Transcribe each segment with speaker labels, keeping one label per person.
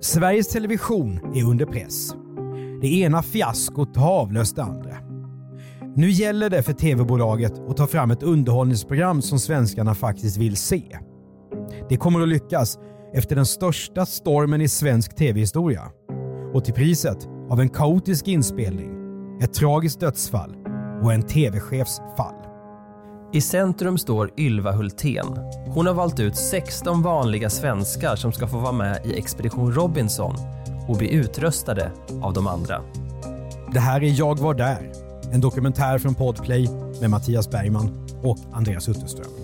Speaker 1: Sveriges Television är under press. Det ena fiaskot har avlöst det andra. Nu gäller det för tv-bolaget att ta fram ett underhållningsprogram som svenskarna faktiskt vill se. Det kommer att lyckas efter den största stormen i svensk tv-historia. Och till priset av en kaotisk inspelning, ett tragiskt dödsfall och en tv-chefs fall.
Speaker 2: I centrum står Ylva Hultén. Hon har valt ut 16 vanliga svenskar som ska få vara med i Expedition Robinson och bli utröstade av de andra.
Speaker 1: Det här är Jag var där, en dokumentär från Podplay med Mattias Bergman och Andreas Utterström.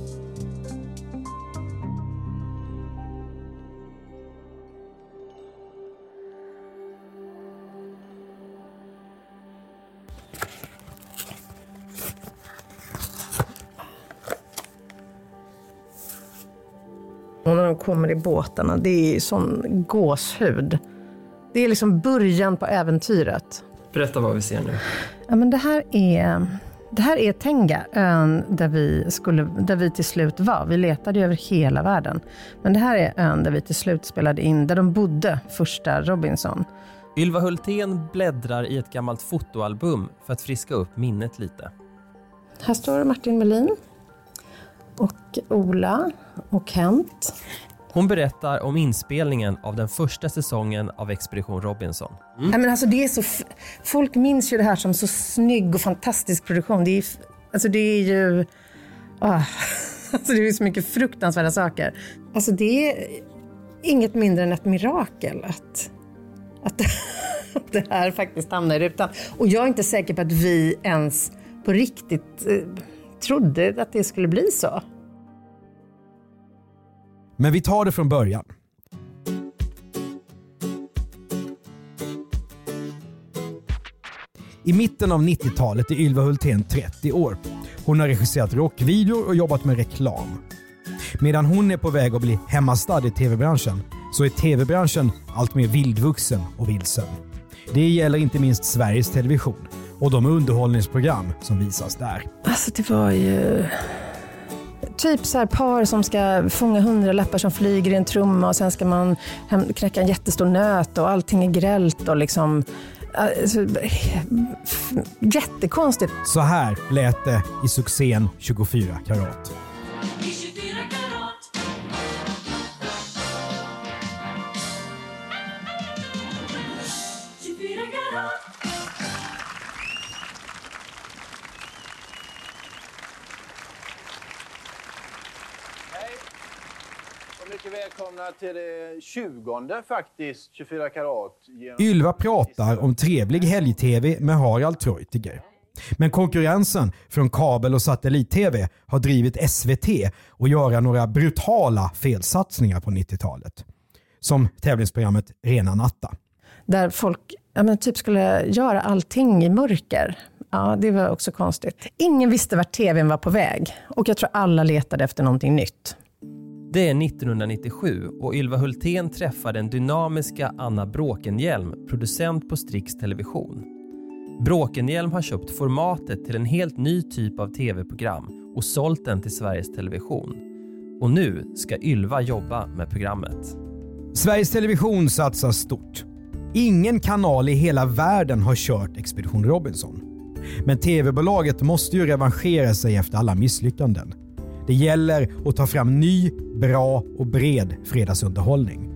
Speaker 3: Och när de kommer i båtarna, det är sån gåshud. Det är liksom början på äventyret.
Speaker 2: Berätta vad vi ser nu.
Speaker 3: Ja, men det, här är, det här är Tenga, ön där vi, skulle, där vi till slut var. Vi letade över hela världen. Men det här är ön där vi till slut spelade in, där de bodde, första Robinson.
Speaker 2: Ylva Hultén bläddrar i ett gammalt fotoalbum för att friska upp minnet lite.
Speaker 3: Här står Martin Melin och Ola och Kent.
Speaker 2: Hon berättar om inspelningen av den första säsongen av Expedition Robinson.
Speaker 3: Ja, men alltså det är så folk minns ju det här som så snygg och fantastisk produktion. Det är, alltså det är ju... Ah, alltså det är så mycket fruktansvärda saker. Alltså det är inget mindre än ett mirakel att, att, att det här faktiskt hamnar i rutan. Och jag är inte säker på att vi ens på riktigt eh, trodde att det skulle bli så.
Speaker 1: Men vi tar det från början. I mitten av 90-talet är Ylva Hultén 30 år. Hon har regisserat rockvideor och jobbat med reklam. Medan hon är på väg att bli hemmastad i tv-branschen så är tv-branschen allt mer vildvuxen och vilsen. Det gäller inte minst Sveriges Television och de underhållningsprogram som visas där.
Speaker 3: Alltså det var ju typ så här par som ska fånga hundralappar som flyger i en trumma och sen ska man knäcka en jättestor nöt och allting är grällt och liksom alltså, jättekonstigt.
Speaker 1: Så här lät det i succén 24 karat.
Speaker 4: Välkomna till det 20 faktiskt, 24 karat. genom-
Speaker 1: Ylva pratar om trevlig helg-tv med Harald Treutiger. Men konkurrensen från kabel och satellit-tv har drivit SVT att göra några brutala felsatsningar på 90-talet. Som tävlingsprogrammet Rena natta.
Speaker 3: Där folk ja, men typ skulle göra allting i mörker. Ja, det var också konstigt. Ingen visste vart tvn var på väg och jag tror alla letade efter någonting nytt.
Speaker 2: Det är 1997 och Ylva Hultén träffar den dynamiska Anna Bråkenhielm, producent på Strix Television. Bråkenhielm har köpt formatet till en helt ny typ av tv-program och sålt den till Sveriges Television. Och nu ska Ylva jobba med programmet.
Speaker 1: Sveriges Television satsar stort. Ingen kanal i hela världen har kört Expedition Robinson. Men tv-bolaget måste ju revanschera sig efter alla misslyckanden. Det gäller att ta fram ny, bra och bred fredagsunderhållning.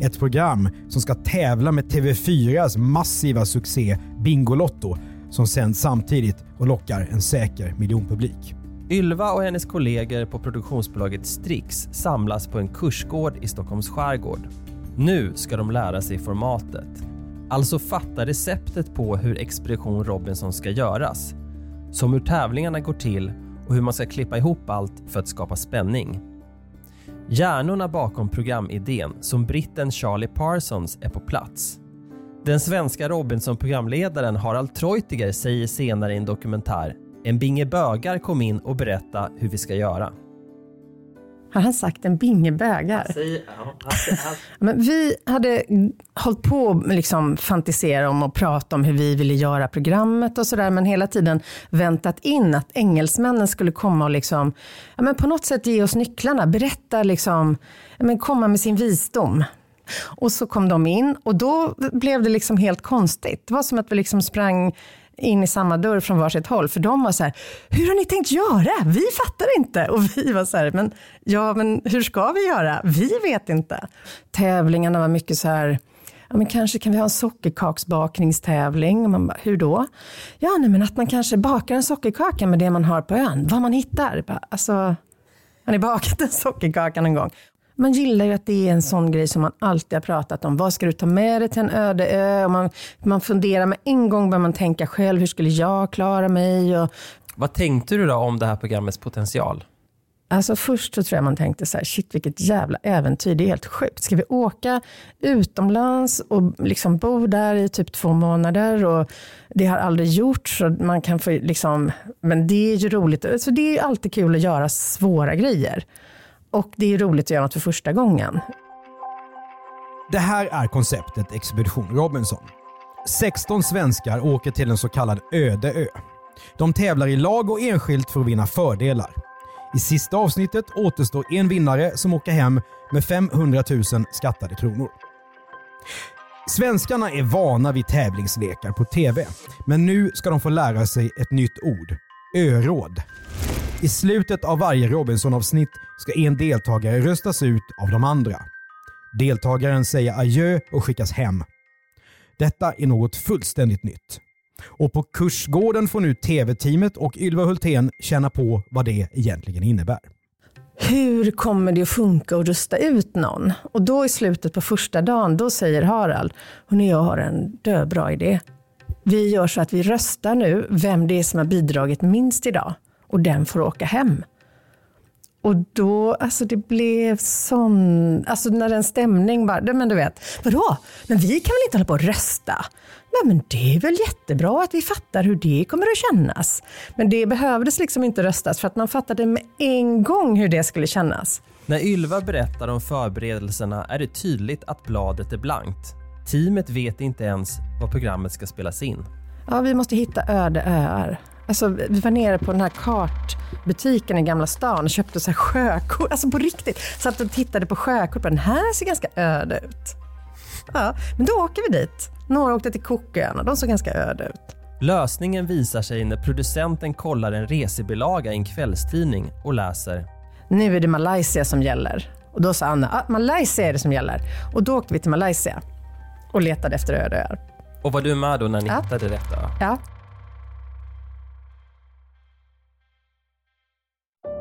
Speaker 1: Ett program som ska tävla med TV4s massiva succé Bingolotto som sänds samtidigt och lockar en säker miljonpublik.
Speaker 2: Ylva och hennes kollegor på produktionsbolaget Strix samlas på en kursgård i Stockholms skärgård. Nu ska de lära sig formatet. Alltså fatta receptet på hur Expedition Robinson ska göras. Som hur tävlingarna går till och hur man ska klippa ihop allt för att skapa spänning. Hjärnorna bakom programidén, som britten Charlie Parsons, är på plats. Den svenska Robinson-programledaren Harald Treutiger säger senare i en dokumentär en binge bögar kom in och berätta hur vi ska göra.
Speaker 3: Har han sagt en binge bögar? Men vi hade hållit på att liksom fantisera om och prata om hur vi ville göra programmet och sådär, men hela tiden väntat in att engelsmännen skulle komma och liksom, ja, men på något sätt ge oss nycklarna, berätta, liksom, ja, men komma med sin visdom. Och så kom de in och då blev det liksom helt konstigt. Det var som att vi liksom sprang in i samma dörr från varsitt håll. För de var så här, hur har ni tänkt göra? Vi fattar inte. Och vi var så här, men ja, men hur ska vi göra? Vi vet inte. Tävlingarna var mycket så här, ja men kanske kan vi ha en sockerkaksbakningstävling. Och man bara, hur då? Ja, nej, men att man kanske bakar en sockerkaka med det man har på ön, vad man hittar. Bara, alltså, har ni bakat en sockerkaka någon gång? Man gillar ju att det är en sån grej som man alltid har pratat om. Vad ska du ta med dig till en öde ö? Och man, man funderar med en gång börjar man tänka själv, hur skulle jag klara mig? Och,
Speaker 2: Vad tänkte du då om det här programmets potential?
Speaker 3: Alltså först så tror jag man tänkte så här, shit vilket jävla äventyr, det är helt sjukt. Ska vi åka utomlands och liksom bo där i typ två månader? Och det har aldrig gjorts, så man kan få liksom, men det är ju roligt. Alltså det är alltid kul att göra svåra grejer. Och det är roligt att göra något för första gången.
Speaker 1: Det här är konceptet Expedition Robinson. 16 svenskar åker till en så kallad öde ö. De tävlar i lag och enskilt för att vinna fördelar. I sista avsnittet återstår en vinnare som åker hem med 500 000 skattade kronor. Svenskarna är vana vid tävlingslekar på TV, men nu ska de få lära sig ett nytt ord. Öråd. I slutet av varje Robinson-avsnitt ska en deltagare röstas ut av de andra. Deltagaren säger adjö och skickas hem. Detta är något fullständigt nytt. Och på Kursgården får nu TV-teamet och Ylva Hultén känna på vad det egentligen innebär.
Speaker 3: Hur kommer det att funka att rösta ut någon? Och då i slutet på första dagen, då säger Harald, hörni jag har en döbra idé. Vi gör så att vi röstar nu vem det är som har bidragit minst idag och den får åka hem. Och då, alltså det blev sån, alltså när en stämning bara, men du vet, vadå? Men vi kan väl inte hålla på och rösta? Nej men det är väl jättebra att vi fattar hur det kommer att kännas. Men det behövdes liksom inte röstas för att man fattade med en gång hur det skulle kännas.
Speaker 2: När Ylva berättar om förberedelserna är det tydligt att bladet är blankt. Teamet vet inte ens var programmet ska spelas in.
Speaker 3: Ja, vi måste hitta öde öar. Alltså, vi var nere på den här kartbutiken i Gamla stan och köpte så här sjökort. Alltså på riktigt. Satt och tittade på sjökort. Den här ser ganska öde ut. Ja, men då åker vi dit. Några åkte till Cooköarna. De såg ganska öde ut.
Speaker 2: Lösningen visar sig när producenten kollar en resebilaga i en kvällstidning och läser
Speaker 3: Nu är det Malaysia som gäller. Och då sa Anna, ah, Malaysia är det som gäller. Och då åkte vi till Malaysia och letade efter öde öar.
Speaker 2: Och var du med då när ni
Speaker 3: Ja.
Speaker 2: hittade detta?
Speaker 3: Ja.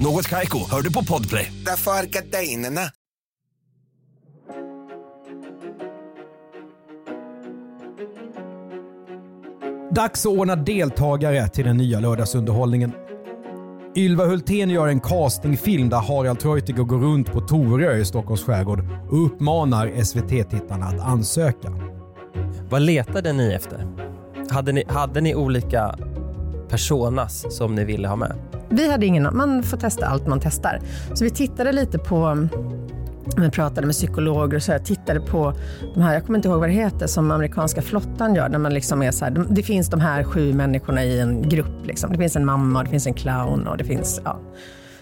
Speaker 5: Något Kaiko, hör du på Podplay.
Speaker 6: Därför är gardinerna.
Speaker 1: Dags att ordna deltagare till den nya lördagsunderhållningen. Ylva Hultén gör en castingfilm där Harald Treutiger går runt på Torö i Stockholms skärgård och uppmanar SVT-tittarna att ansöka.
Speaker 2: Vad letade ni efter? Hade ni, hade ni olika personas som ni ville ha med?
Speaker 3: Vi hade ingen, man får testa allt man testar. Så vi tittade lite på, vi pratade med psykologer och så här, tittade på de här, jag kommer inte ihåg vad det heter, som amerikanska flottan gör, där man liksom är så här, det finns de här sju människorna i en grupp. Liksom. Det finns en mamma, det finns en clown och det finns, ja,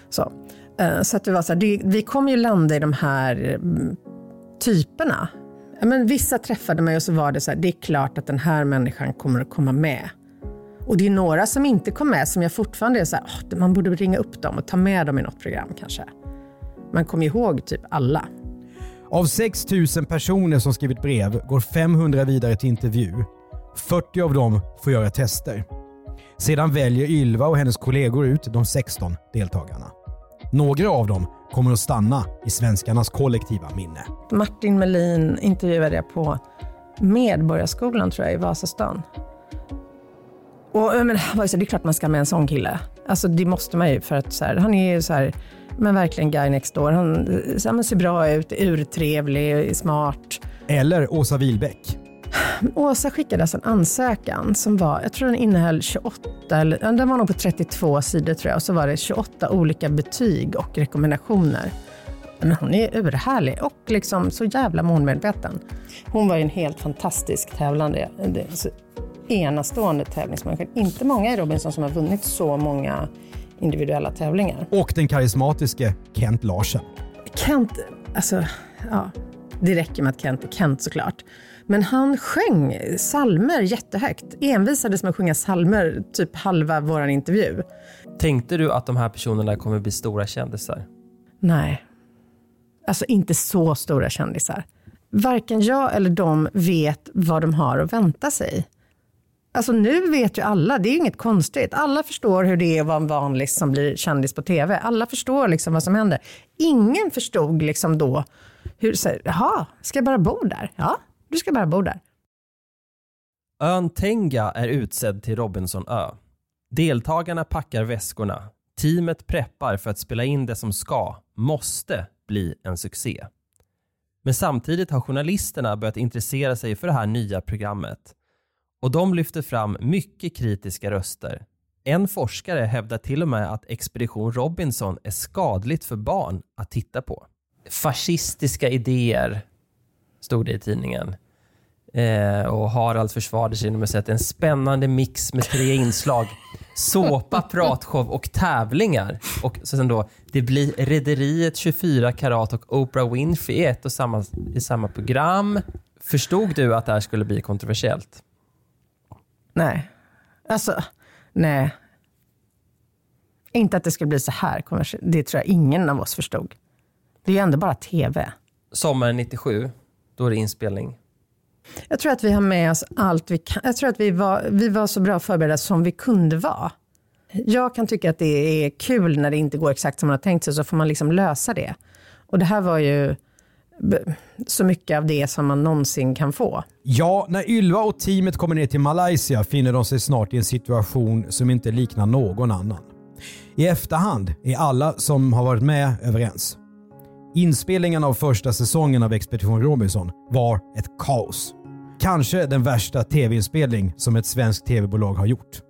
Speaker 3: så. Eh, så att det var så här, det, vi kommer ju landa i de här mm, typerna. Men vissa träffade mig och så var det så här, det är klart att den här människan kommer att komma med. Och det är några som inte kom med som jag fortfarande är så här, "Åh, man borde ringa upp dem och ta med dem i något program kanske. Man kommer ihåg typ alla.
Speaker 1: Av 6 000 personer som skrivit brev går 500 vidare till intervju. 40 av dem får göra tester. Sedan väljer Ylva och hennes kollegor ut de 16 deltagarna. Några av dem kommer att stanna i svenskarnas kollektiva minne.
Speaker 3: Martin Melin intervjuade jag på Medborgarskolan tror jag i Vasastan. Och så här, det är klart man ska med en sån kille. Alltså det måste man ju för att så här, han är ju så här, men verkligen guy next door. Han så här, men ser bra ut, urtrevlig, smart.
Speaker 1: Eller Åsa Wilbäck.
Speaker 3: Åsa skickade alltså en ansökan som var, jag tror den innehöll 28, eller den var nog på 32 sidor tror jag. Och så var det 28 olika betyg och rekommendationer. Men hon är urhärlig och liksom så jävla målmedveten. Hon var ju en helt fantastisk tävlande. Enastående tävlingsmänniska. Inte många i Robinson som har vunnit så många individuella tävlingar.
Speaker 1: Och den karismatiske Kent Larsen.
Speaker 3: Kent, alltså, ja, det räcker med att Kent är Kent såklart. Men han sjöng salmer jättehögt. Envisades med att sjunga salmer typ halva vår intervju.
Speaker 2: Tänkte du att de här personerna kommer bli stora kändisar?
Speaker 3: Nej. Alltså inte så stora kändisar. Varken jag eller de vet vad de har att vänta sig. Alltså nu vet ju alla, det är ju inget konstigt. Alla förstår hur det är att vara en vanlig som blir kändis på TV. Alla förstår liksom vad som händer. Ingen förstod liksom då hur, så här, jaha, ska jag bara bo där? Ja, du ska bara bo där.
Speaker 2: Ön Tenga är utsedd till Robinsonö. Deltagarna packar väskorna. Teamet preppar för att spela in det som ska, måste bli en succé. Men samtidigt har journalisterna börjat intressera sig för det här nya programmet. Och de lyfter fram mycket kritiska röster. En forskare hävdar till och med att Expedition Robinson är skadligt för barn att titta på. Fascistiska idéer, stod det i tidningen. Eh, och Harald försvarade sig genom att säga att en spännande mix med tre inslag. Såpa, pratshow och tävlingar. Och så sen då, det blir Rederiet 24 karat och Oprah Winfrey i ett och samma, i samma program. Förstod du att det här skulle bli kontroversiellt?
Speaker 3: Nej. Alltså, nej. Inte att det skulle bli så här. kommersie- Det tror jag ingen av oss förstod. Det är ju ändå bara TV.
Speaker 2: Sommaren 97, då är det inspelning.
Speaker 3: Jag tror att vi har med oss allt vi kan. Jag tror att vi var, vi var så bra förberedda som vi kunde vara. Jag kan tycka att det är kul när det inte går exakt som man har tänkt sig, så får man liksom lösa det. Och det här var ju så mycket av det som man någonsin kan få.
Speaker 1: Ja, när Ylva och teamet kommer ner till Malaysia finner de sig snart i en situation som inte liknar någon annan. I efterhand är alla som har varit med överens. Inspelningen av första säsongen av Expedition Robinson var ett kaos. Kanske den värsta tv-inspelning som ett svenskt tv-bolag har gjort.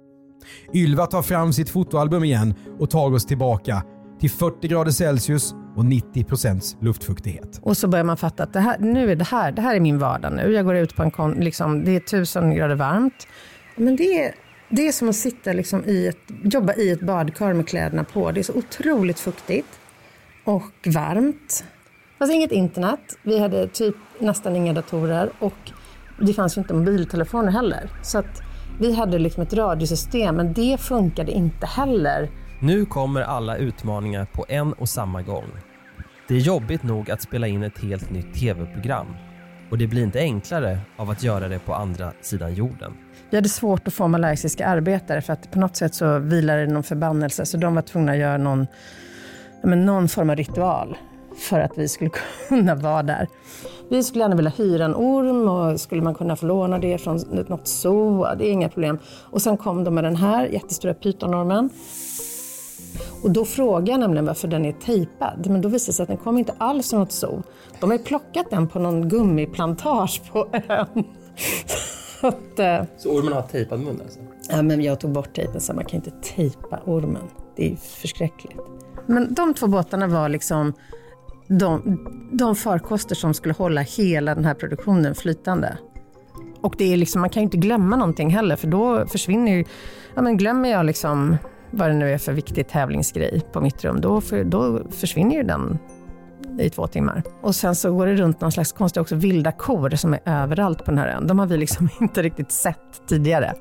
Speaker 1: Ylva tar fram sitt fotoalbum igen och tar oss tillbaka till 40 grader Celsius och 90 procents luftfuktighet.
Speaker 3: Och så börjar man fatta att det här, nu är det här, det här är min vardag nu. Jag går ut på en kon, liksom, det är tusen grader varmt. Men det är, det är som att sitta liksom i ett, jobba i ett badkar med kläderna på. Det är så otroligt fuktigt och varmt. Det fanns inget internet. Vi hade typ nästan inga datorer och det fanns ju inte mobiltelefoner heller. Så att vi hade liksom ett radiosystem, men det funkade inte heller.
Speaker 2: Nu kommer alla utmaningar på en och samma gång. Det är jobbigt nog att spela in ett helt nytt tv-program och det blir inte enklare av att göra det på andra sidan jorden.
Speaker 3: Vi hade svårt att få malaysiska arbetare för att på något sätt så vilade det någon förbannelse så de var tvungna att göra någon, ja, men någon form av ritual för att vi skulle kunna vara där. Vi skulle gärna vilja hyra en orm och skulle man kunna få låna det från något zoo, det är inga problem. Och sen kom de med den här jättestora pytonormen. Och då frågade jag nämligen varför den är tejpad. Men då visade det sig att den kom inte alls från något zoo. De har ju plockat den på någon gummiplantage på ön. Så att, eh,
Speaker 2: Så ormen har tejpad mun alltså?
Speaker 3: Ja, men jag tog bort tejpen så man kan inte tejpa ormen. Det är ju förskräckligt. Men de två båtarna var liksom de, de farkoster som skulle hålla hela den här produktionen flytande. Och det är liksom, man kan ju inte glömma någonting heller för då försvinner ju, ja men glömmer jag liksom vad det nu är för viktig tävlingsgrej på mitt rum, då, för, då försvinner ju den i två timmar. Och sen så går det runt någon slags konstiga också vilda kor som är överallt på den här ön. De har vi liksom inte riktigt sett tidigare.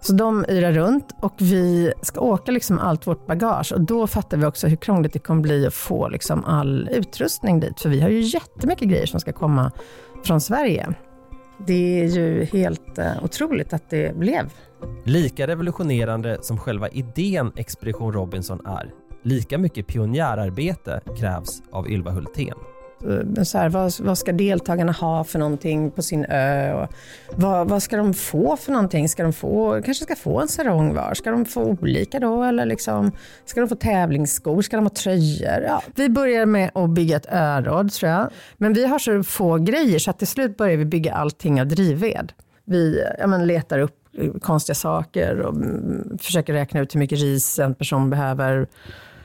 Speaker 3: Så de yrar runt och vi ska åka liksom allt vårt bagage och då fattar vi också hur krångligt det kommer bli att få liksom all utrustning dit. För vi har ju jättemycket grejer som ska komma från Sverige. Det är ju helt eh, otroligt att det blev.
Speaker 2: Lika revolutionerande som själva idén Expedition Robinson är, lika mycket pionjärarbete krävs av Ylva Hultén.
Speaker 3: Eh, så här, vad, vad, ska deltagarna ha för någonting på sin ö? Och vad, vad, ska de få för någonting? Ska de få, kanske ska få en sarong var? Ska de få olika då? Eller liksom, ska de få tävlingsskor? Ska de ha tröjor? Ja. Vi börjar med att bygga ett öråd tror jag. Men vi har så få grejer så att till slut börjar vi bygga allting av drivved. Vi ja, men, letar upp konstiga saker och mm, försöker räkna ut hur mycket ris en person behöver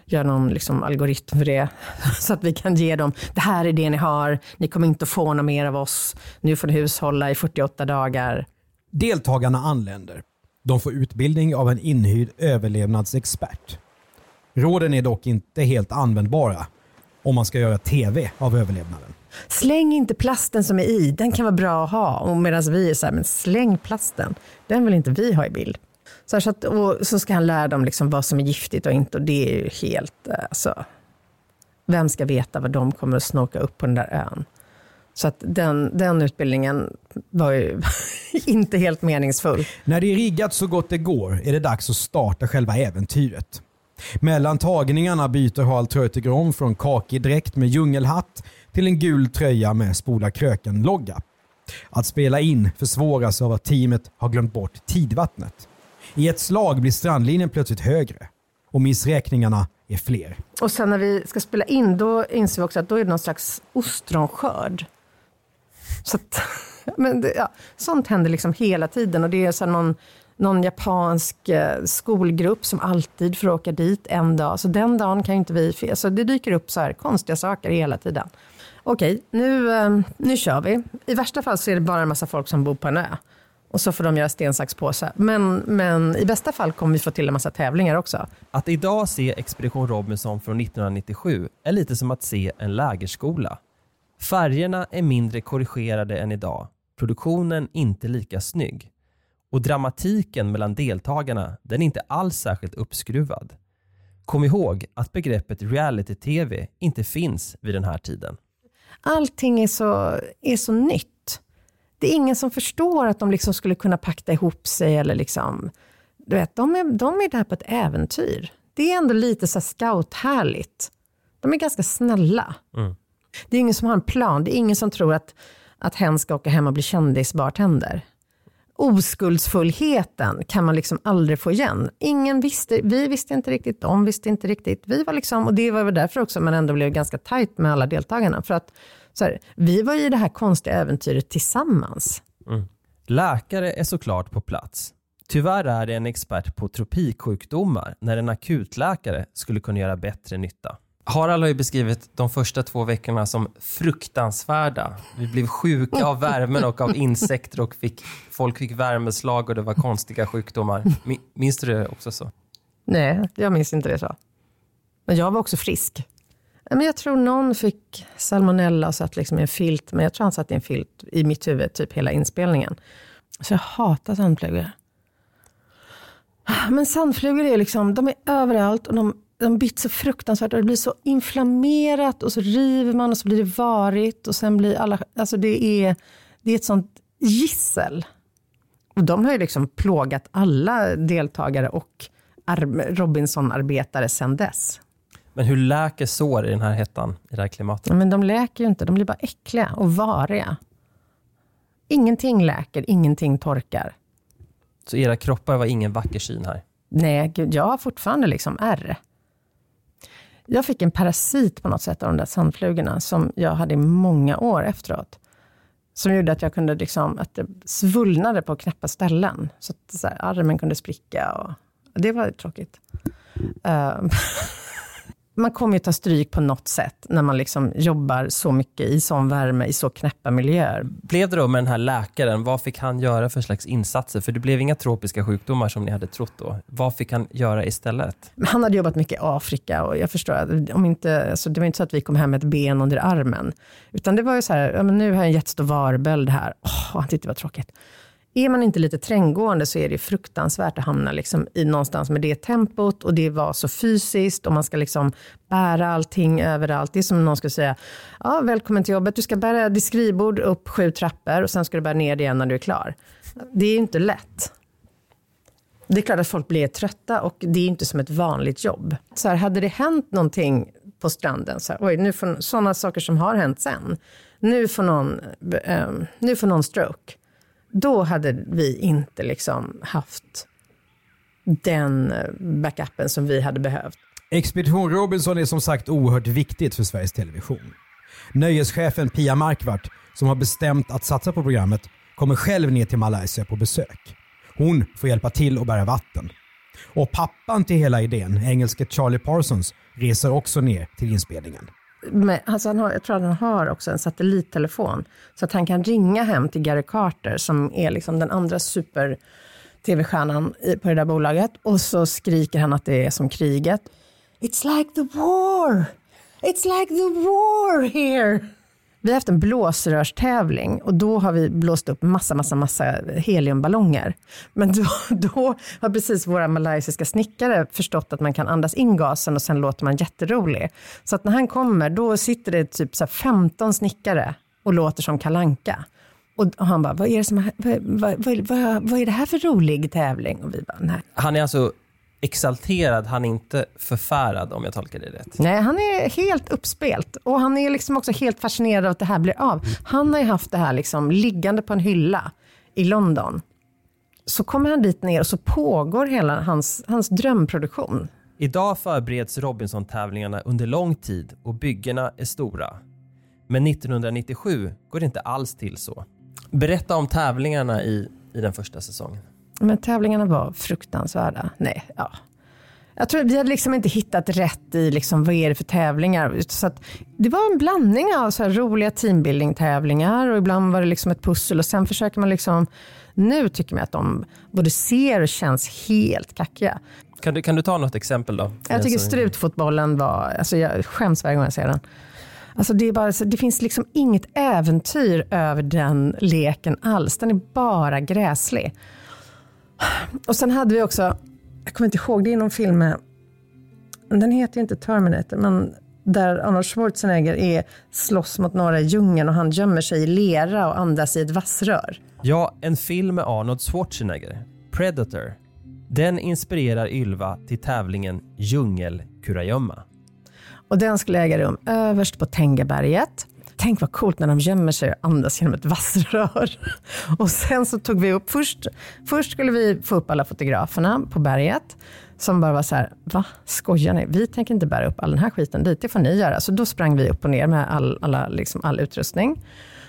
Speaker 3: göra någon liksom algoritm för det. Så att vi kan ge dem, det här är det ni har, ni kommer inte att få något mer av oss, nu får ni hushålla i 48 dagar.
Speaker 1: Deltagarna anländer. De får utbildning av en inhyrd överlevnadsexpert. Råden är dock inte helt användbara om man ska göra TV av överlevnaden.
Speaker 3: Släng inte plasten som är i, den kan vara bra att ha. Och medan vi är så här, men släng plasten, den vill inte vi ha i bild. Så, att, och så ska han lära dem liksom vad som är giftigt och inte och det är ju helt, eh, alltså, vem ska veta vad de kommer att snorka upp på den där ön? Så att den, den utbildningen var ju inte helt meningsfull.
Speaker 1: När det är riggat så gott det går är det dags att starta själva äventyret. Mellan tagningarna byter Harald Treutiger från kakig dräkt med djungelhatt till en gul tröja med Spola Kröken-logga. Att spela in försvåras av att teamet har glömt bort tidvattnet. I ett slag blir strandlinjen plötsligt högre och missräkningarna är fler.
Speaker 3: Och sen när vi ska spela in då inser vi också att då är det någon slags ostronskörd. Så att, men det, ja, sånt händer liksom hela tiden och det är så någon, någon japansk eh, skolgrupp som alltid får åka dit en dag. Så den dagen kan inte vi... Så det dyker upp så här konstiga saker hela tiden. Okej, nu, ehm, nu kör vi. I värsta fall så är det bara en massa folk som bor på en ö. Och så får de göra sten, sax, påse. Men, men i bästa fall kommer vi få till en massa tävlingar också.
Speaker 2: Att idag se Expedition Robinson från 1997 är lite som att se en lägerskola. Färgerna är mindre korrigerade än idag, produktionen inte lika snygg. Och dramatiken mellan deltagarna den är inte alls särskilt uppskruvad. Kom ihåg att begreppet reality-tv inte finns vid den här tiden.
Speaker 3: Allting är så, är så nytt det är ingen som förstår att de liksom skulle kunna pakta ihop sig eller liksom, du vet, de är, de är där på ett äventyr. Det är ändå lite så scouthärligt. De är ganska snälla. Mm. Det är ingen som har en plan. Det är ingen som tror att, att hen ska åka hem och bli kändisbartender. Oskuldsfullheten kan man liksom aldrig få igen. Ingen visste, vi visste inte riktigt, de visste inte riktigt. Vi var liksom, och det var väl därför också man ändå blev ganska tajt med alla deltagarna. För att så här, vi var i det här konstiga äventyret tillsammans.
Speaker 2: Mm. Läkare är såklart på plats. Tyvärr är det en expert på tropiksjukdomar när en akutläkare skulle kunna göra bättre nytta. Harald har ju beskrivit de första två veckorna som fruktansvärda. Vi blev sjuka av värmen och av insekter och fick, folk fick värmeslag och det var konstiga sjukdomar. Minns du det också så?
Speaker 3: Nej, jag minns inte det så. Men jag var också frisk. Men jag tror någon fick salmonella och satt liksom i en filt, men jag tror han satt i en filt i mitt huvud typ hela inspelningen. Så jag hatar sandflugor. Men sandflugor är liksom, de är överallt och de, de bits så fruktansvärt och det blir så inflammerat och så river man och så blir det varigt och sen blir alla, alltså det är, det är ett sånt gissel. Och de har ju liksom plågat alla deltagare och Robinson-arbetare sedan dess.
Speaker 2: Men hur läker sår i den här hettan, i det här klimatet?
Speaker 3: Men de läker ju inte, de blir bara äckliga och variga. Ingenting läker, ingenting torkar.
Speaker 2: Så era kroppar var ingen vacker syn här?
Speaker 3: Nej, gud, jag har fortfarande liksom ärr. Jag fick en parasit på något sätt av de där sandflugorna, som jag hade i många år efteråt. Som gjorde att jag kunde liksom, att det svullnade på knäppa ställen. Så att så här, armen kunde spricka. Och, det var tråkigt. Uh, man kommer ju ta stryk på något sätt när man liksom jobbar så mycket i sån värme, i så knäppa miljöer.
Speaker 2: Blev det då med den här läkaren, vad fick han göra för slags insatser? För det blev inga tropiska sjukdomar som ni hade trott då. Vad fick han göra istället?
Speaker 3: Han hade jobbat mycket i Afrika och jag förstår att om inte, alltså det var inte så att vi kom hem med ett ben under armen. Utan det var ju så här, ja, men nu har jag en jättestor varböld här. Oh, han tyckte det var tråkigt. Är man inte lite tränggående så är det fruktansvärt att hamna liksom i någonstans med det tempot och det var så fysiskt och man ska liksom bära allting överallt. Det är som någon skulle säga, ja, välkommen till jobbet, du ska bära ditt skrivbord upp sju trappor och sen ska du bära ner det igen när du är klar. Det är ju inte lätt. Det är klart att folk blir trötta och det är inte som ett vanligt jobb. Så här, hade det hänt någonting på stranden, så här, oj, nu får, sådana saker som har hänt sen, nu får någon, um, nu får någon stroke då hade vi inte liksom haft den eh, backupen som vi hade behövt.
Speaker 1: Expedition Robinson är som sagt oerhört viktigt för Sveriges Television. Nöjeschefen Pia Markvart som har bestämt att satsa på programmet, kommer själv ner till Malaysia på besök. Hon får hjälpa till att bära vatten. Och pappan till hela idén, engelske Charlie Parsons, reser också ner till inspelningen
Speaker 3: med, alltså han har, jag tror att han har också en satellittelefon. Så att han kan ringa hem till Gary Carter som är liksom den andra super tv-stjärnan på det där bolaget. Och så skriker han att det är som kriget. It's like the war! It's like the war here! Vi har haft en blåsrörstävling och då har vi blåst upp massa, massa, massa heliumballonger. Men då, då har precis våra malaysiska snickare förstått att man kan andas in gasen och sen låter man jätterolig. Så att när han kommer, då sitter det typ så 15 snickare och låter som kalanka. Och han bara, vad är, det som, vad, vad, vad, vad är det här för rolig tävling? Och vi bara, nej.
Speaker 2: Han är alltså exalterad, han är inte förfärad om jag tolkar det rätt.
Speaker 3: Nej, han är helt uppspelt och han är liksom också helt fascinerad av att det här blir av. Han har ju haft det här liksom liggande på en hylla i London. Så kommer han dit ner och så pågår hela hans, hans drömproduktion.
Speaker 2: Idag förbereds Robinson-tävlingarna under lång tid och byggena är stora. Men 1997 går det inte alls till så. Berätta om tävlingarna i, i den första säsongen.
Speaker 3: Men tävlingarna var fruktansvärda. Nej, ja. Jag tror vi hade liksom inte hittat rätt i liksom, vad är det för tävlingar. Så det var en blandning av så roliga teambuilding-tävlingar och ibland var det liksom ett pussel och sen försöker man liksom, nu tycker man att de både ser och känns helt kackiga.
Speaker 2: Kan du, kan du ta något exempel då?
Speaker 3: Jag tycker strutfotbollen var, alltså jag skäms varje gång jag ser den. Alltså det, är bara, det finns liksom inget äventyr över den leken alls. Den är bara gräslig. Och sen hade vi också, jag kommer inte ihåg, det är någon film med, den heter inte Terminator, men där Arnold Schwarzenegger är slåss mot några i djungeln och han gömmer sig i lera och andas i ett vassrör.
Speaker 2: Ja, en film med Arnold Schwarzenegger, Predator. Den inspirerar Ylva till tävlingen Djungelkurragömma.
Speaker 3: Och den skulle äga rum överst på Tengaberget. Tänk vad coolt när de gömmer sig och andas genom ett vassrör. Och sen så tog vi upp, först, först skulle vi få upp alla fotograferna på berget som bara var så här, va, skojar ni? Vi tänker inte bära upp all den här skiten dit, det får ni göra. Så då sprang vi upp och ner med all, alla, liksom, all utrustning.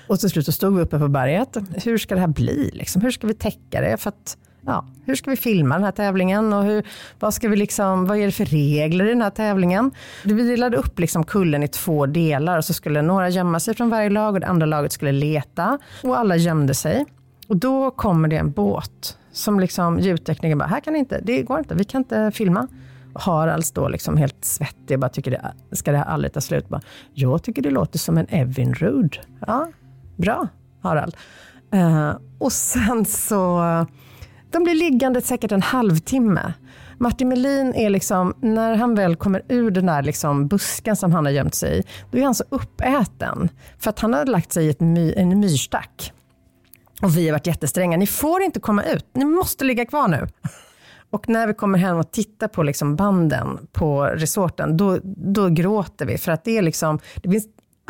Speaker 3: Och till slut så stod vi uppe på berget. Hur ska det här bli? Liksom? Hur ska vi täcka det? För att ja, hur ska vi filma den här tävlingen och hur, vad, ska vi liksom, vad är det för regler i den här tävlingen? Vi delade upp liksom kullen i två delar och så skulle några gömma sig från varje lag och det andra laget skulle leta och alla gömde sig. Och då kommer det en båt som liksom ljudtekniken bara, här kan inte, det går inte, vi kan inte filma. Harald står liksom helt svettig och bara tycker det, ska det här aldrig ta slut? Bara, jag tycker det låter som en Evinrude. Ja, bra Harald. Uh, och sen så de blir liggande säkert en halvtimme. Martin Melin är liksom, när han väl kommer ur den där liksom busken som han har gömt sig i, då är han så uppäten. För att han har lagt sig i ett my, en myrstack. Och vi har varit jättestränga. Ni får inte komma ut. Ni måste ligga kvar nu. Och när vi kommer hem och tittar på liksom banden på resorten, då, då gråter vi. För att det är liksom, det finns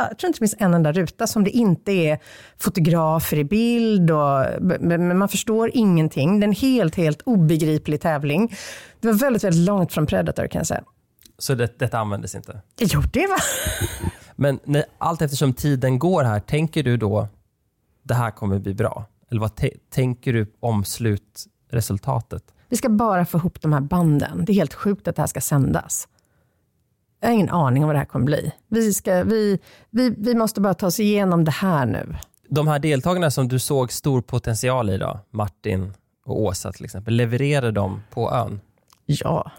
Speaker 3: jag tror inte det finns en enda ruta som det inte är fotografer i bild och men man förstår ingenting. Det är en helt, helt obegriplig tävling. Det var väldigt, väldigt långt från Predator kan jag säga.
Speaker 2: Så det, detta användes inte?
Speaker 3: Jo, det var...
Speaker 2: Men när, allt eftersom tiden går här, tänker du då det här kommer bli bra? Eller vad tänker du om slutresultatet?
Speaker 3: Vi ska bara få ihop de här banden. Det är helt sjukt att det här ska sändas. Jag har ingen aning om vad det här kommer bli. Vi, ska, vi, vi, vi måste bara ta oss igenom det här nu.
Speaker 2: De här deltagarna som du såg stor potential i då, Martin och Åsa till exempel, levererade de på ön?
Speaker 3: Ja,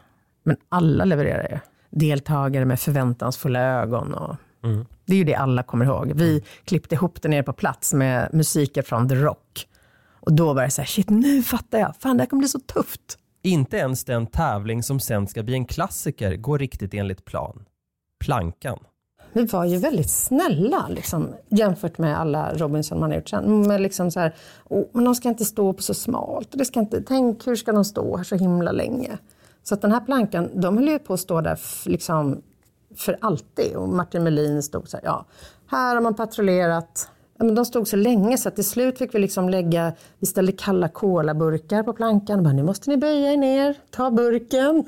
Speaker 3: men alla levererar ju. Deltagare med förväntansfulla ögon. Och
Speaker 2: Mm.
Speaker 3: Det är ju det alla kommer ihåg. Vi klippte ihop det nere på plats med musiker från The Rock. Och då var det så här, shit nu fattar jag. Fan det här kommer bli så tufft.
Speaker 2: Inte ens den tävling som sen ska bli en klassiker går riktigt enligt plan. Plankan.
Speaker 3: Vi var ju väldigt snälla liksom, jämfört med alla Robinson man har gjort sen. Men liksom så här, oh, men de ska inte stå på så smalt. Det ska inte, tänk hur ska de stå här så himla länge? Så att den här plankan, de höll ju på att stå där liksom, för alltid. Och Martin Melin stod så här, ja, här har man patrullerat. Men de stod så länge så att till slut fick vi liksom lägga, vi ställde kalla colaburkar på plankan. Och bara, nu måste ni böja er ner, ta burken.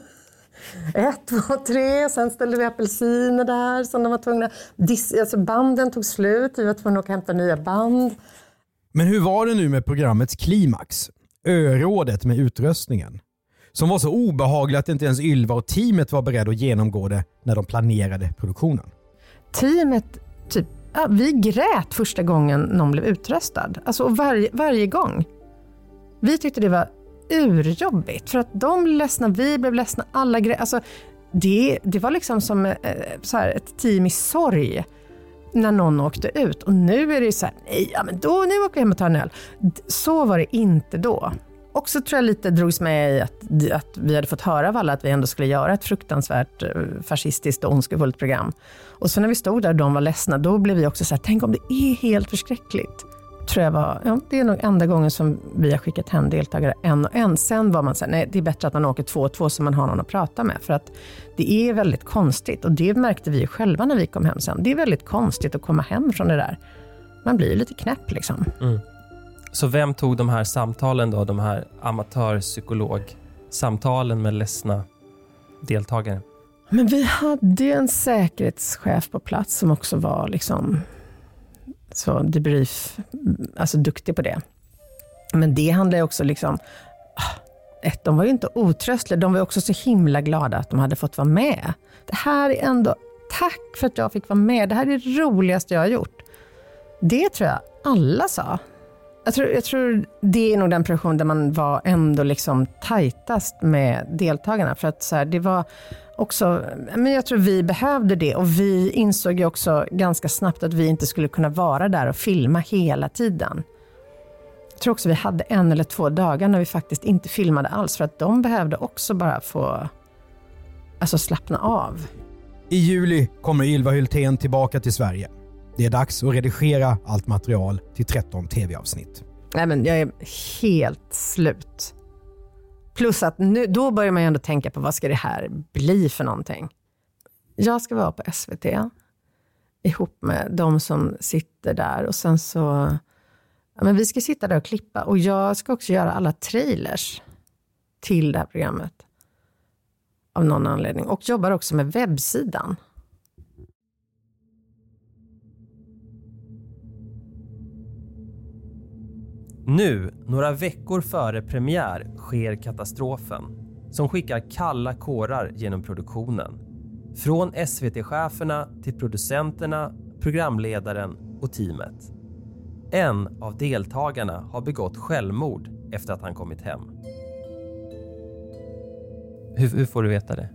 Speaker 3: Ett, två, tre. Sen ställde vi apelsiner där som de var tvungna. Dis, alltså banden tog slut. Vi var tvungna att hämta nya band.
Speaker 1: Men hur var det nu med programmets klimax? Örådet med utröstningen. Som var så obehagligt att inte ens Ylva och teamet var beredda att genomgå det när de planerade produktionen.
Speaker 3: Teamet, typ, ja, vi grät första gången någon blev utröstad. Alltså varje, varje gång. Vi tyckte det var urjobbigt. För att de blev ledsna, vi blev ledsna, alla grät. Alltså, det, det var liksom som eh, så här, ett team i sorg när någon åkte ut. Och nu är det ju så här, nej, ja, men då, nu åker vi hem och tar en öl. Så var det inte då. Också tror jag lite drogs med i att, att vi hade fått höra av alla att vi ändå skulle göra ett fruktansvärt eh, fascistiskt och ondskefullt program. Och så när vi stod där och de var ledsna, då blev vi också så här, tänk om det är helt förskräckligt. Tror jag var, ja, det är nog enda gången som vi har skickat hem deltagare en och en. Sen var man så här, nej det är bättre att man åker två och två så man har någon att prata med. För att det är väldigt konstigt och det märkte vi själva när vi kom hem sen. Det är väldigt konstigt att komma hem från det där. Man blir lite knäpp liksom. Mm.
Speaker 2: Så vem tog de här samtalen då, de här amatörpsykologsamtalen med ledsna deltagare?
Speaker 3: Men vi hade ju en säkerhetschef på plats som också var liksom så debrief, alltså duktig på det. Men det handlar ju också liksom, ah, ett, de var ju inte otröstliga, de var också så himla glada att de hade fått vara med. Det här är ändå, tack för att jag fick vara med, det här är det roligaste jag har gjort. Det tror jag alla sa. Jag tror, jag tror det är nog den produktion där man var ändå liksom tajtast med deltagarna. För att så här, det var också, men jag tror vi behövde det och vi insåg ju också ganska snabbt att vi inte skulle kunna vara där och filma hela tiden. Jag tror också vi hade en eller två dagar när vi faktiskt inte filmade alls för att de behövde också bara få alltså slappna av.
Speaker 1: I juli kommer Ylva Hultén tillbaka till Sverige. Det är dags att redigera allt material till 13 tv-avsnitt.
Speaker 3: Nej, men jag är helt slut. Plus att nu, då börjar man ju ändå tänka på vad ska det här bli för någonting. Jag ska vara på SVT ihop med de som sitter där och sen så, ja, men vi ska sitta där och klippa och jag ska också göra alla trailers till det här programmet. Av någon anledning. Och jobbar också med webbsidan.
Speaker 2: Nu, några veckor före premiär, sker katastrofen som skickar kalla kårar genom produktionen. Från SVT-cheferna till producenterna, programledaren och teamet. En av deltagarna har begått självmord efter att han kommit hem. Hur, hur får du veta det?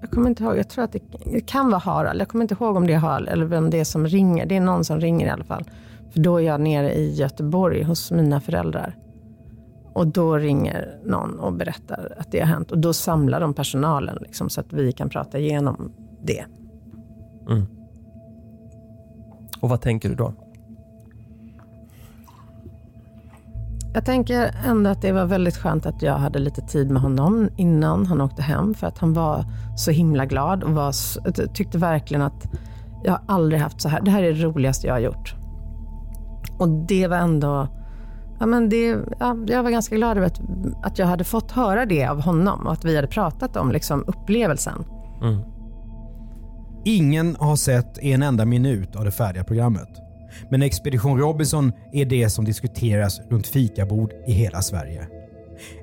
Speaker 3: Jag kommer inte ihåg, jag tror att det, det kan vara Harald. Jag kommer inte ihåg om det är Harald eller vem det är som ringer. Det är någon som ringer i alla fall. För då är jag nere i Göteborg hos mina föräldrar. Och då ringer någon och berättar att det har hänt. Och då samlar de personalen liksom, så att vi kan prata igenom det.
Speaker 2: Mm. Och vad tänker du då?
Speaker 3: Jag tänker ändå att det var väldigt skönt att jag hade lite tid med honom innan han åkte hem. För att han var så himla glad och var, så- tyckte verkligen att jag har aldrig haft så här. Det här är det roligaste jag har gjort. Och det var ändå, ja men det, ja, jag var ganska glad över att, att jag hade fått höra det av honom och att vi hade pratat om liksom, upplevelsen. Mm.
Speaker 1: Ingen har sett en enda minut av det färdiga programmet. Men Expedition Robinson är det som diskuteras runt fikabord i hela Sverige.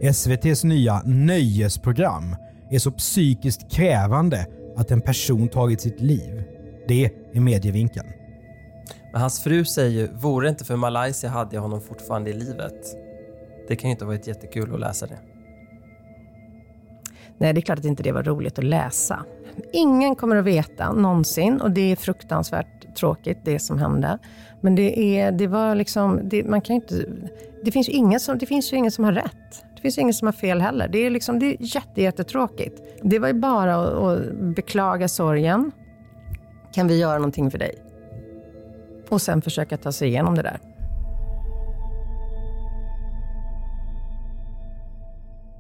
Speaker 1: SVTs nya nöjesprogram är så psykiskt krävande att en person tagit sitt liv. Det är medievinkeln.
Speaker 2: Men hans fru säger ju, vore det inte för Malaysia hade jag honom fortfarande i livet. Det kan ju inte ha varit jättekul att läsa det.
Speaker 3: Nej, det är klart att inte det var roligt att läsa. Ingen kommer att veta någonsin och det är fruktansvärt tråkigt det som hände. Men det, är, det var liksom, det, man kan inte, det finns ju ingen som, det finns ju ingen som har rätt. Det finns ju ingen som har fel heller. Det är, liksom, det är jätte, jättetråkigt. Det var ju bara att, att beklaga sorgen. Kan vi göra någonting för dig? Och sen försöka ta sig igenom det där.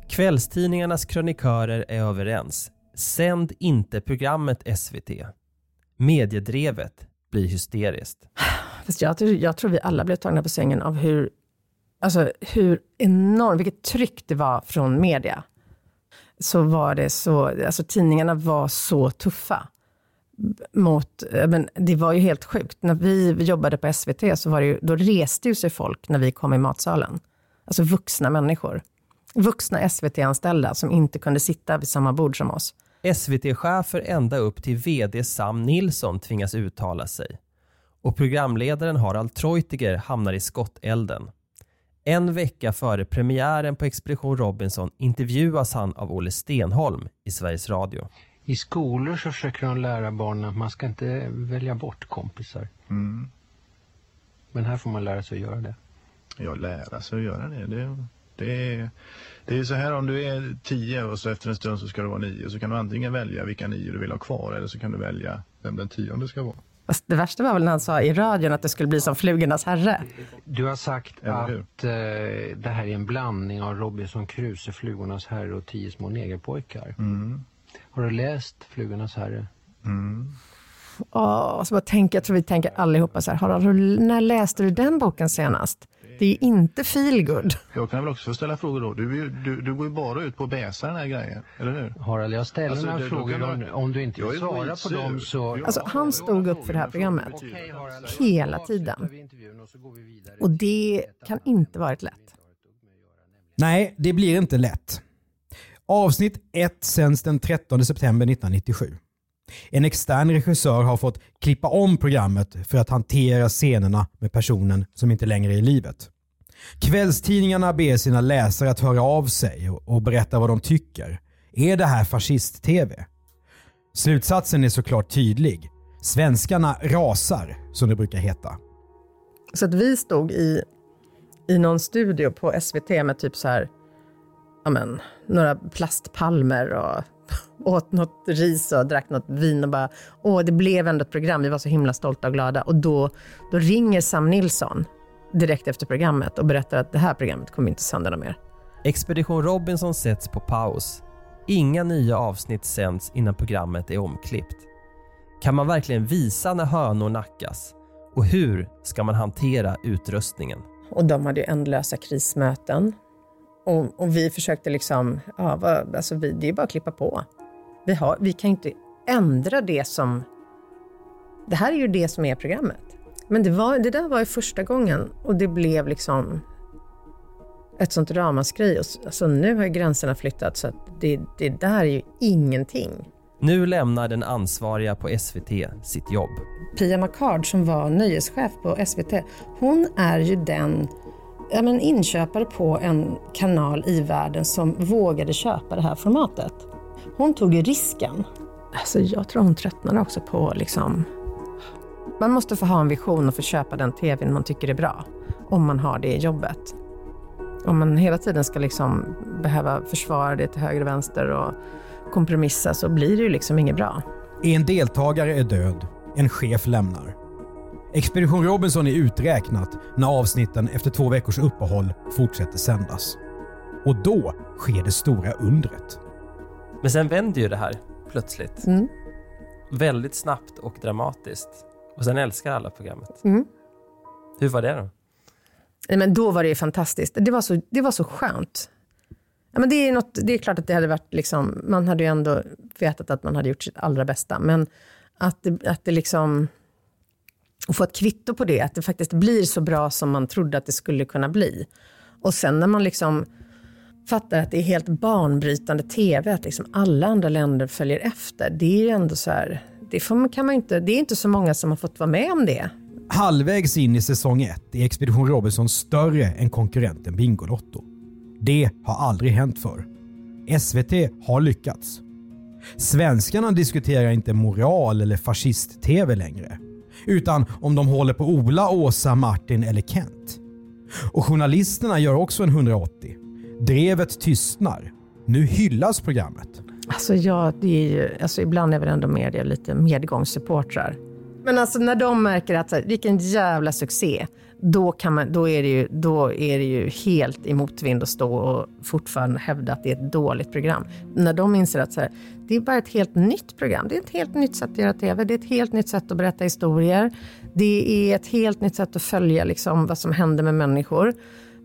Speaker 2: Kvällstidningarnas krönikörer är överens. Sänd inte programmet SVT. Mediedrevet blir hysteriskt.
Speaker 3: Fast jag, tror- jag tror vi alla blev tagna på sängen av hur, alltså hur enormt, vilket tryck det var från media. Så var det så, alltså tidningarna var så tuffa. Mot, men det var ju helt sjukt. När vi jobbade på SVT så var det ju, då reste ju sig folk när vi kom i matsalen. Alltså vuxna människor. Vuxna SVT-anställda som inte kunde sitta vid samma bord som oss.
Speaker 2: SVT-chefer ända upp till VD Sam Nilsson tvingas uttala sig. Och programledaren Harald Treutiger hamnar i skottelden. En vecka före premiären på Expedition Robinson intervjuas han av Olle Stenholm i Sveriges Radio.
Speaker 7: I skolor så försöker de lära barnen att man ska inte välja bort kompisar. Men här får man lära sig att göra det.
Speaker 8: Ja, lära sig att göra det. Det, det, är, det är så här om du är tio och så efter en stund så ska du vara nio. Så kan du antingen välja vilka nio du vill ha kvar eller så kan du välja vem den tionde ska vara.
Speaker 3: Det värsta var väl när han sa i radion att det skulle bli som Flugornas herre.
Speaker 7: Du har sagt att eh, det här är en blandning av Robinson Crusoe, Flugornas herre och Tio små negerpojkar.
Speaker 8: Mm.
Speaker 7: Har du läst Flugornas herre?
Speaker 3: Åh, så bara tänker, jag tror vi tänker allihopa så här, Harald, hur- när läste du den boken senast? Det är ju inte feelgood.
Speaker 8: Jag kan väl också få ställa frågor då. Du, du, du går ju bara ut på att bäsa den här grejen, eller hur?
Speaker 7: Harald, jag ställer
Speaker 8: Alltså,
Speaker 7: några frågor. Om, om du inte
Speaker 8: Jag
Speaker 7: vill svara på dem så...
Speaker 3: Alltså, han stod upp för det här programmet hela tiden. Och det kan inte varit lätt.
Speaker 1: Nej, det blir inte lätt. Avsnitt 1 sänds den 13 september 1997. En extern regissör har fått klippa om programmet för att hantera scenerna med personen som inte längre är i livet. Kvällstidningarna ber sina läsare att höra av sig och berätta vad de tycker. Är det här fascist-tv? Slutsatsen är såklart tydlig. Svenskarna rasar, som det brukar heta.
Speaker 3: Så att vi stod i, i någon studio på SVT med typ så här, ja men, några plastpalmer och åt något ris och drack något vin och bara, åh det blev ändå ett program, vi var så himla stolta och glada. Och då, då ringer Sam Nilsson direkt efter programmet och berättar att det här programmet kommer inte sända mer.
Speaker 2: Expedition Robinson sätts på paus. Inga nya avsnitt sänds innan programmet är omklippt. Kan man verkligen visa när hönor nackas? Och hur ska man hantera utrustningen?
Speaker 3: Och de hade ju ändlösa krismöten. Och, och vi försökte liksom, ja, vad, alltså vi, det är bara att klippa på. Vi, har, vi kan ju inte ändra det som... Det här är ju det som är programmet. Men det, var, det där var ju första gången och det blev liksom ett sånt ramaskri. Och Alltså, nu har ju gränserna flyttat så att det, det där är ju ingenting.
Speaker 2: Nu lämnar den ansvariga på SVT sitt jobb.
Speaker 3: Pia Macard som var nöjeschef på SVT, hon är ju den ja, men inköpare på en kanal i världen som vågade köpa det här formatet. Hon tog risken. Alltså, jag tror hon tröttnade också på liksom... Man måste få ha en vision och få köpa den tvn man tycker är bra. Om man har det jobbet. Om man hela tiden ska liksom behöva försvara det till höger och vänster och kompromissa så blir det ju liksom inget bra.
Speaker 1: En deltagare är död, en chef lämnar. Expedition Robinson är uträknat när avsnitten efter två veckors uppehåll fortsätter sändas. Och då sker det stora undret.
Speaker 2: Men sen vänder ju det här plötsligt.
Speaker 3: Mm.
Speaker 2: Väldigt snabbt och dramatiskt. Och sen älskar alla programmet.
Speaker 3: Mm.
Speaker 2: Hur var det då?
Speaker 3: Nej, men då var det ju fantastiskt. Det var så, det var så skönt. Ja, men det, är något, det är klart att det hade varit, liksom, man hade ju ändå vetat att man hade gjort sitt allra bästa. Men att det, att det liksom, och få ett kvitto på det, att det faktiskt blir så bra som man trodde att det skulle kunna bli. Och sen när man liksom fattar att det är helt banbrytande tv, att liksom alla andra länder följer efter. Det är ju ändå så här, det, får, kan man inte, det är inte så många som har fått vara med om det.
Speaker 1: Halvvägs in i säsong 1 är Expedition Robinson större än konkurrenten Bingolotto. Det har aldrig hänt förr. SVT har lyckats. Svenskarna diskuterar inte moral eller fascist-tv längre. Utan om de håller på Ola, Åsa, Martin eller Kent. Och journalisterna gör också en 180. Drevet tystnar. Nu hyllas programmet.
Speaker 3: Alltså, ja, det är ju, alltså ibland är väl ändå media lite medgångssupportrar. Men alltså när de märker att vilken jävla succé, då, kan man, då, är det ju, då är det ju helt i motvind att stå och fortfarande hävda att det är ett dåligt program. När de inser att så här, det är bara ett helt nytt program. Det är ett helt nytt sätt att göra TV. Det är ett helt nytt sätt att berätta historier. Det är ett helt nytt sätt att följa liksom, vad som händer med människor.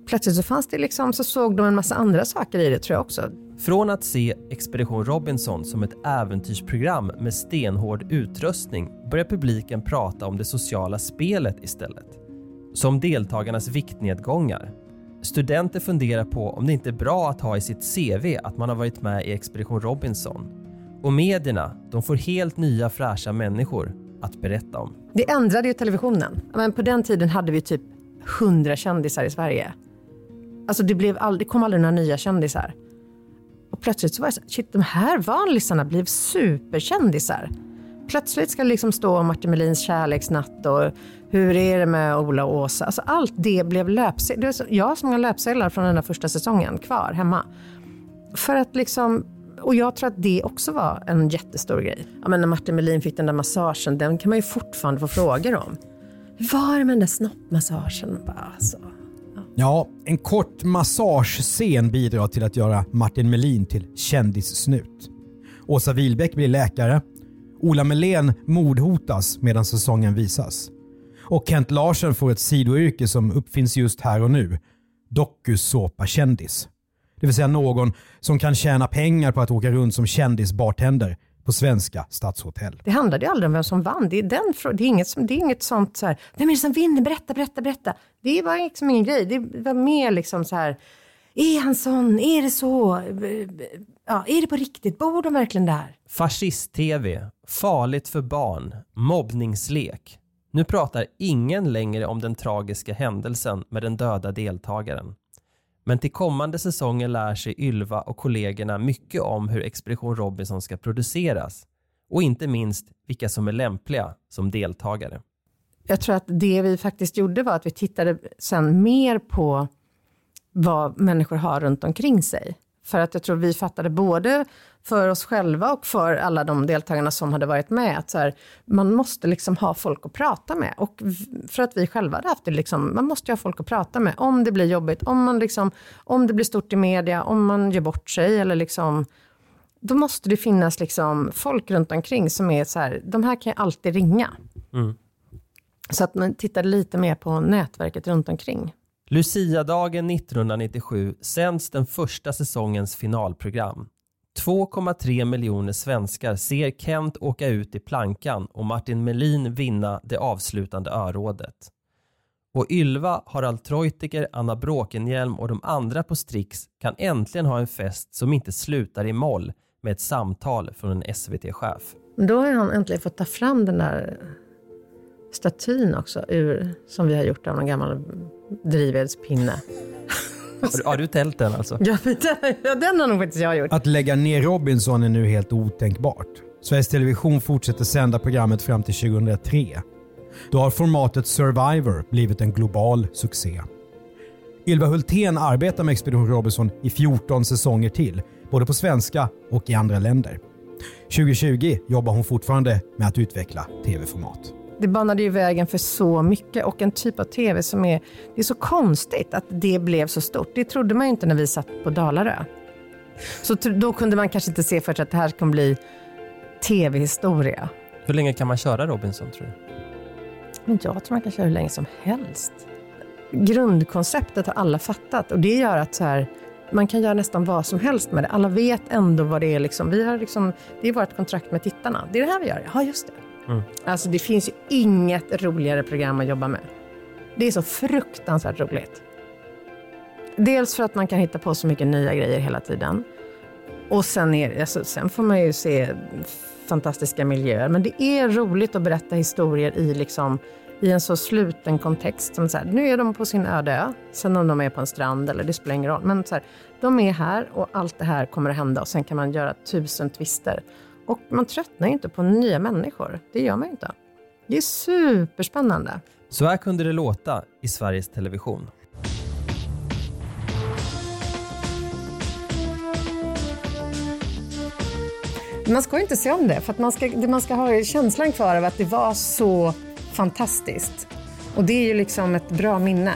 Speaker 3: Plötsligt så fanns det liksom, så såg de en massa andra saker i det tror jag också.
Speaker 2: Från att se Expedition Robinson som ett äventyrsprogram med stenhård utrustning börjar publiken prata om det sociala spelet istället. Som deltagarnas viktnedgångar. Studenter funderar på om det inte är bra att ha i sitt CV att man har varit med i Expedition Robinson. Och medierna, de får helt nya fräscha människor att berätta om.
Speaker 3: Det ändrade ju televisionen. Men på den tiden hade vi typ 100 kändisar i Sverige. Alltså det, blev all, det kom aldrig några nya kändisar. Och plötsligt så var det så shit de här vanlisarna blev superkändisar. Plötsligt ska det liksom stå om Martin Melins kärleksnatt och hur är det med Ola och Åsa. Alltså allt det blev löpsedlar. Jag har så många löpsedlar från den här första säsongen kvar hemma. För att liksom, och jag tror att det också var en jättestor grej. Ja, men när Martin Melin fick den där massagen, den kan man ju fortfarande få frågor om. Hur var det med den där snoppmassagen? Bara, alltså.
Speaker 1: Ja, en kort massagescen bidrar till att göra Martin Melin till kändissnut. Åsa Wilbäck blir läkare. Ola Melén mordhotas medan säsongen visas. Och Kent Larsen får ett sidoyrke som uppfinns just här och nu. Dokusåpa-kändis. Det vill säga någon som kan tjäna pengar på att åka runt som kändisbartender på svenska stadshotell.
Speaker 3: Det handlade ju aldrig om vem som vann. Det är, den, det är, inget, det är inget sånt så här, vem är det som vinner? Berätta, berätta, berätta. Det var liksom ingen grej. Det var mer liksom så här, är han sån? Är det så? Ja, är det på riktigt? Bor de verkligen där?
Speaker 2: Fascist-tv, farligt för barn, mobbningslek. Nu pratar ingen längre om den tragiska händelsen med den döda deltagaren. Men till kommande säsonger lär sig Ylva och kollegorna mycket om hur Expedition Robinson ska produceras och inte minst vilka som är lämpliga som deltagare.
Speaker 3: Jag tror att det vi faktiskt gjorde var att vi tittade sen mer på vad människor har runt omkring sig. För att jag tror vi fattade både för oss själva och för alla de deltagarna som hade varit med, att så här, man måste liksom ha folk att prata med. Och för att vi själva hade haft det, liksom, man måste ha folk att prata med. Om det blir jobbigt, om, man liksom, om det blir stort i media, om man gör bort sig eller liksom, då måste det finnas liksom folk runt omkring som är så här, de här kan jag alltid ringa. Mm. Så att man tittade lite mer på nätverket runt omkring.
Speaker 2: Luciadagen 1997 sänds den första säsongens finalprogram. 2,3 miljoner svenskar ser Kent åka ut i plankan och Martin Melin vinna det avslutande örådet. Och Ylva, Harald Treutiger, Anna Bråkenhielm och de andra på Strix kan äntligen ha en fest som inte slutar i moll med ett samtal från en SVT-chef.
Speaker 3: Då har han äntligen fått ta fram den där statyn också, ur, som vi har gjort av någon gammal drivvedspinne.
Speaker 2: Har du, har du tält den alltså?
Speaker 3: Ja, den, den har nog faktiskt jag gjort.
Speaker 1: Att lägga ner Robinson är nu helt otänkbart. Sveriges Television fortsätter sända programmet fram till 2003. Då har formatet Survivor blivit en global succé. Ylva Hultén arbetar med Expedition Robinson i 14 säsonger till, både på svenska och i andra länder. 2020 jobbar hon fortfarande med att utveckla tv-format
Speaker 3: det banade ju vägen för så mycket och en typ av tv som är, det är så konstigt att det blev så stort. Det trodde man ju inte när vi satt på Dalarö. Så då kunde man kanske inte se för sig att det här kommer bli tv-historia.
Speaker 2: Hur länge kan man köra Robinson tror du?
Speaker 3: Men jag tror man kan köra hur länge som helst. Grundkonceptet har alla fattat och det gör att så här, man kan göra nästan vad som helst med det. Alla vet ändå vad det är. Liksom. Vi har liksom, det är vårt kontrakt med tittarna. Det är det här vi gör. Ja, just det. Mm. Alltså det finns ju inget roligare program att jobba med. Det är så fruktansvärt roligt. Dels för att man kan hitta på så mycket nya grejer hela tiden. Och sen, är, alltså, sen får man ju se fantastiska miljöer. Men det är roligt att berätta historier i, liksom, i en så sluten kontext. Som så här, nu är de på sin öde ö, sen om de är på en strand eller det spelar ingen roll. Men så här, de är här och allt det här kommer att hända och sen kan man göra tusen twister. Och man tröttnar ju inte på nya människor. Det gör man ju inte. Det är superspännande.
Speaker 2: Så här kunde det låta i Sveriges Television.
Speaker 3: Man ska ju inte se om det, för man ska, man ska ha känslan kvar av att det var så fantastiskt. Och det är ju liksom ett bra minne.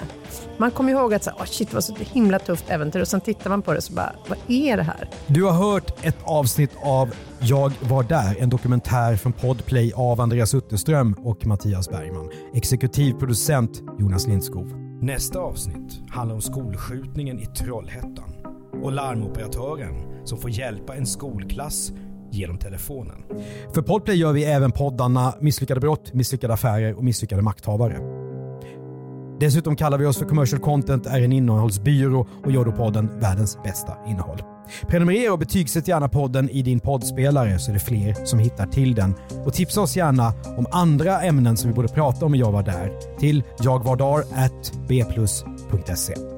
Speaker 3: Man kommer ihåg att så, oh shit, det var så himla tufft äventyr och sen tittar man på det så bara, vad är det här?
Speaker 1: Du har hört ett avsnitt av Jag var där, en dokumentär från Podplay av Andreas Utterström och Mattias Bergman. Exekutiv producent Jonas Lindskov. Nästa avsnitt handlar om skolskjutningen i Trollhättan och larmoperatören som får hjälpa en skolklass genom telefonen. För Podplay gör vi även poddarna Misslyckade brott, Misslyckade affärer och Misslyckade makthavare. Dessutom kallar vi oss för Commercial Content, är en innehållsbyrå och gör då podden världens bästa innehåll. Prenumerera och betygsätt gärna podden i din poddspelare så är det fler som hittar till den. Och tipsa oss gärna om andra ämnen som vi borde prata om i Jag var där till jagvardar.bplus.se.